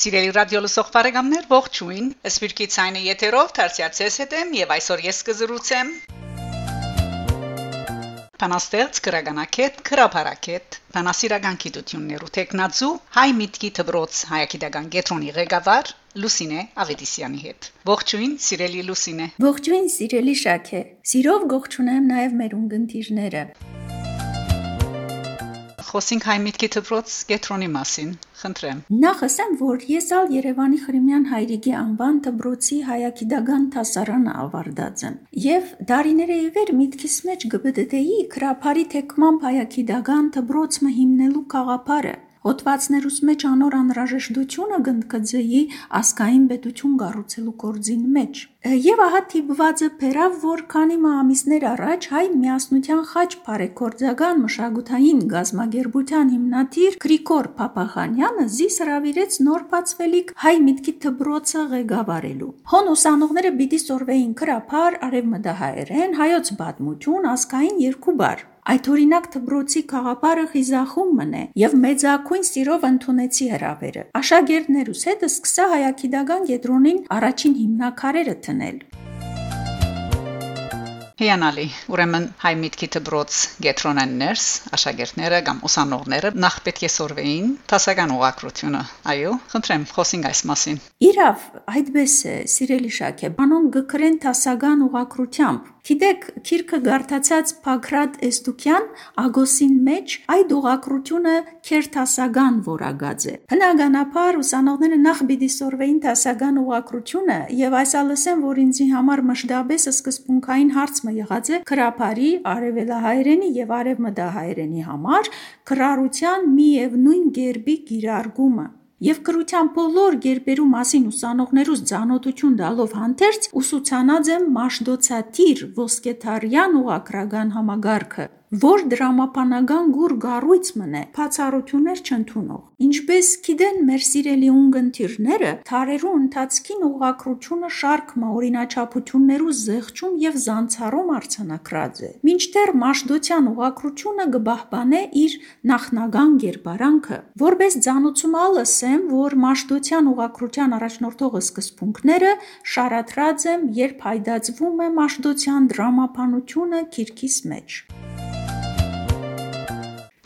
Սիրելի ռադիո լսող բարեկամներ, ողջույն։ Սպիրկի ցայնը եթերով դարձյալ հետ եմ եւ այսօր ես կզրուցեմ Փանաստեղծ քրագանակետ քրափարակետ Փանասիրական գիտություններու տեխնացու հայ միտքի դբրոց հայագիտական գետրոնի ղեկավար Լուսինե Ավետիսյանի հետ։ Ողջույն, սիրելի Լուսինե։ Ողջույն, սիրելի Շաքե։ Սիրով ողջունեմ նաև մեր ունգընտիրները։ Խոսենք հայ միտքի դպրոց կետրոնի մասին։ Խնդրեմ։ Նախ ասեմ, որ ես ալ Երևանի Խրիմյան հայրիկի անվան դպրոցի հայագիտական դասարանը ավարտած եմ։ Եվ դարիները իվեր միտքիս մեջ գբդդեի քրափարի թեկմամբ հայագիտական դպրոցը հիմնելու գաղափարը Հոդվածներուս մեջ անոր անհրաժեշտությունը գնդկձեի ասկային պետություն կառուցելու կորձին մեջ։ Եվ ահա թիբվածը փերավ, որ քանի ամիսներ առաջ հայ միասնության խաչ բարեգործական մշակութային գազագերբության հիմնադիր Գրիգոր Փափախանյանը զիս հravirեց նոր բացվելիք հայ միտքի դբրոցը ղեկավարելու։ Հոն ուսանողները պիտի սորվեին քրափար, արևմտահայերեն, հայոց պատմություն, ասկային երկու բար։ Այդ օրինակ դբրոցի խաղապարը խիզախում մնե եւ մեծակույն սիրով ընդունեցի հրավերը։ Աշակերտներուս հետ սկսա հայագիտական կենտրոնին առաջին հիմնակարերը տնել։ Հիանալի։ Ուրեմն հայ միտքի դբրոց գետրոնաններս, աշակերտները կամ ուսանողները նախ պետք է սորվեին տասական ուղակրությունը։ Այո, խնդրեմ, խոսենք այս մասին։ Իրավ, այդպես է, սիրելի Շաքե, բանոն գկրեն տասական ուղակրությամբ Գիտեք, քիրքը գարտացած Փակրատ Էստուկյան Ագոսին մեջ այդ ուղակրությունը քերթասական որագած է։ Հնագանաբար ուսանողները նախ պիտի սորվեին տասական ուղակրությունը եւ այս ալսեն, որ ինձի համար մշտապես սկզբունքային հարցը եղած է քրափարի, արևելահայերենի եւ արևմտահայերենի համար քրարության մի եւ նույն գերբի գիրարգումը եւ կրության բոլոր գերբերու մասին ուսանողներուս ցանոթություն տալով հանդերձ ուսուցանած եմ Մաշդոցաթիր ոսկեթարյան ուղակրական համագարքը որ դրամապանական գուր գառույց մնե բացառություններ չընդունող ինչպես գիտեն մեր սիրելի ունգընտիրները թարերու ընթացքին ուղակրությունը շարքմա օրինաչափություններու զեղչում եւ զանցառում արցանակրած է մինչդեռ մաշդոցյան ուղակրությունը գբահբանե իր նախնական գերբարանքը որպես ցանուցում ալսեմ որ մաշդոցյան ուղակրության առաջնորդող սկզբունքները շարադրած եմ երբ հայդացվում է մաշդոցյան դրամապանությունը քիրքիս մեջ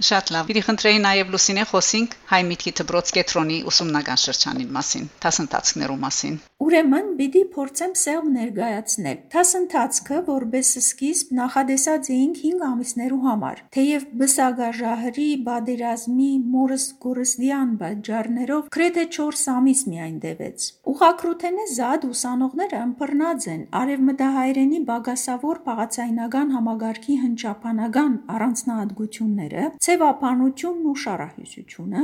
Շատ լավ։ Իրի խնդրեի նաև Լուսինե խոսինք հայ միտքի դբրոց կետրոնի ուսումնական շրջանի մասին, դասընթացներու մասին։ Ուրեմն պիտի փորձեմ սեղմ ներկայացնել։ Դասընթացը, որբես սկիզբ նախադեсած էինք 5 ամիսներու համար, թեև բսագաժահրի, բادرազմի, մորս գորսդյան բաժարներով գրեթե 4 ամիս միայն տևեց։ Ուղակրութենե զադ ուսանողները ըմբռնած են արևմտահայերենի բագասավոր բաղացայնական համագարքի հնչապանական առանձնահատկությունները, ցե ցևապանությունն ու շարահյուսությունը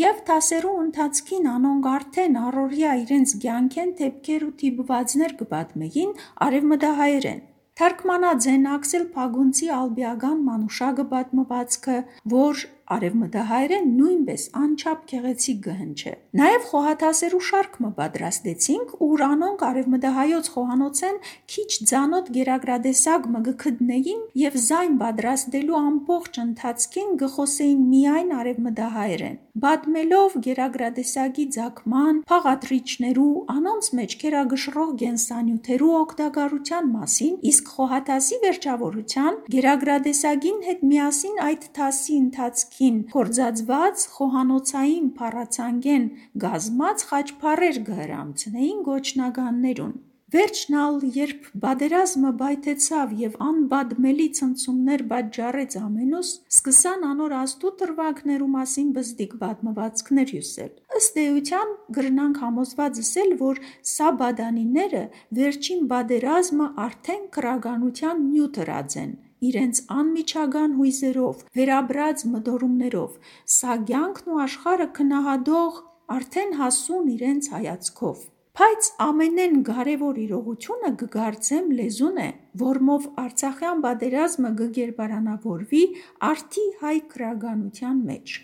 եւ դասերու ընթացքին անոնք արդեն առօրյա իրենց ցանկեն թեփքեր ու թիբվածներ կպատմեին արևմտահայերեն Թարգմանած են Աքսել Փագունցի Ալբիական մանուշագը պատմվածքը, որ արևմտահայերեն նույնպես անչափ գեղեցիկ գհնչե։ Նաև խոհաթասերու շարքը պատրաստեցինք, ուր անոնք արևմտահայոց խոհանոցեն քիչ ցանոթ գերագրադեսակ մգքդնեին եւ զայն պատրաստելու ամբողջ ընթացքին գխոսեին միայն արևմտահայերեն։ Բադմելով գերագրադեսակի ցակման, փաղատրիչներու, անոնց մեջ կերագշռող գենսանյութերու օգտակարության մասին, իսկ խոհաթասի վերջավորության գերագրադեսագին հետ միասին այդ թասի ընթացքի կողքին կորձածված խոհանոցային փառացանգեն գազմած խաչփարեր գհրամցնեին գոչնագաններուն։ Վերջնալ, երբ բادرազմը բայթեցավ եւ անբադմելի ցնցումներ բաճարեց ամենուս, սկսան անոր աստու տրվակներու մասին բզդիկ բադմվածքներ հյուսել։ Ըստ էության գրնանք համոզված ասել, որ սա բադանիները վերջին բادرազմը արդեն քրագանության նյութ հրած են իրենց անմիջական հույզերով, վերաբրած մտորումներով, սա ցանկն ու աշխարը քնահադող արդեն հասուն իրենց հայացքով։ Բայց ամենեն կարևոր իրողությունը գգարձեմ լեզուն է, որմով Արցախյան պատերազմը գերբարանավորվի արդի հայ քրագանության մեջ։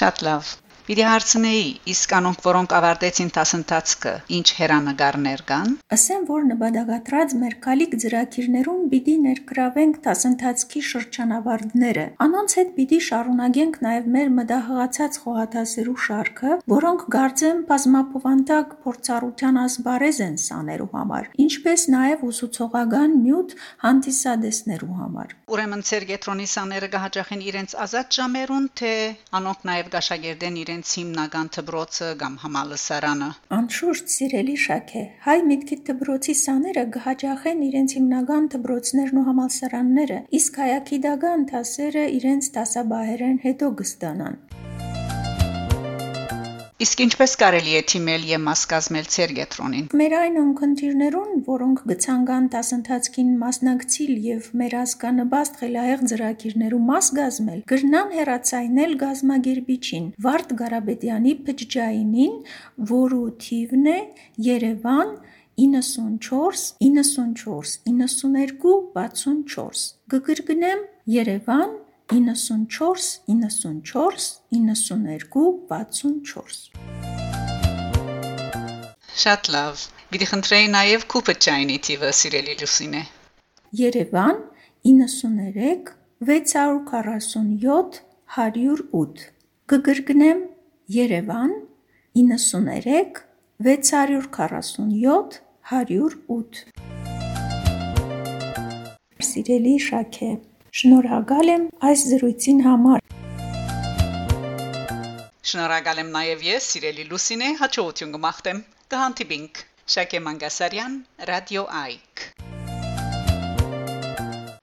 Շատ լավ։ Պիտի հարցնեի, իսկ անոնք, որոնք ավարտեցին դասընթացքը, ինչ հերանեկարներ կան։ Ասեմ, որ նպատակատրած մեր կալիք ծրագիրներուն պիտի ներգրավենք դասընթացքի շրջանավարտները։ Անոնց հետ պիտի շարունակենք նաև մեր մտահղացած խոհաթասերու շարքը, որոնք գարձեմ բազմապովանտակ փորձառության ասբարեզ են սաներու համար, ինչպես նաև ուսուցողական նյութ հանդիսադեսներու համար։ Ուրեմն ծեր գետրոնի սաները կհաճախեն իրենց ազատ ժամերուն, թե անոնք նաև գաշագերդեն իրենց հիմնական դբրոցը կամ համալսարանը։ Անշուշտ սիրելի շաքե, հայ միտքի դբրոցի սաները կհաճախեն իրենց հիմնական դբրոցներն ու համալսարանները, իսկ հայագիտական դասերը իրենց դասաբահերեն հետո կստանան։ Իսկ ինչպես կարելի է թիմել եւ մաս կազմել ցերգետրոնին։ Մեր այն ունկնդիրներուն, որոնք գցանգան դասընթացքին մասնակցիլ եւ մեր ազգանպաստ խելահեղ ծրագիրներու մաս գազմել, գրնան հերացայնել գազմագերբիչին Վարդ Գարաբեդյանի փջջայինին, որու թիվն է Երևան 94 94 92 64 գգրգնեմ Երևան 94 94 92 64 Շատ լավ։ Գիտի խնդրեի նաև կուպը ճայնի տիվը սիրելի Լուսինե։ Երևան 93 647 108 Գգրգնեմ Երևան 93 647 108 Սիրելի Շաքե Շնորհակալ եմ այս զրույցին համար։ Շնորհակալ եմ նաև ես, սիրելի Լուսինե, հաջողություն կմաղթեմ։ Կհանդիպինք։ Շակե Մանգասարյան, Ռադիո Այք։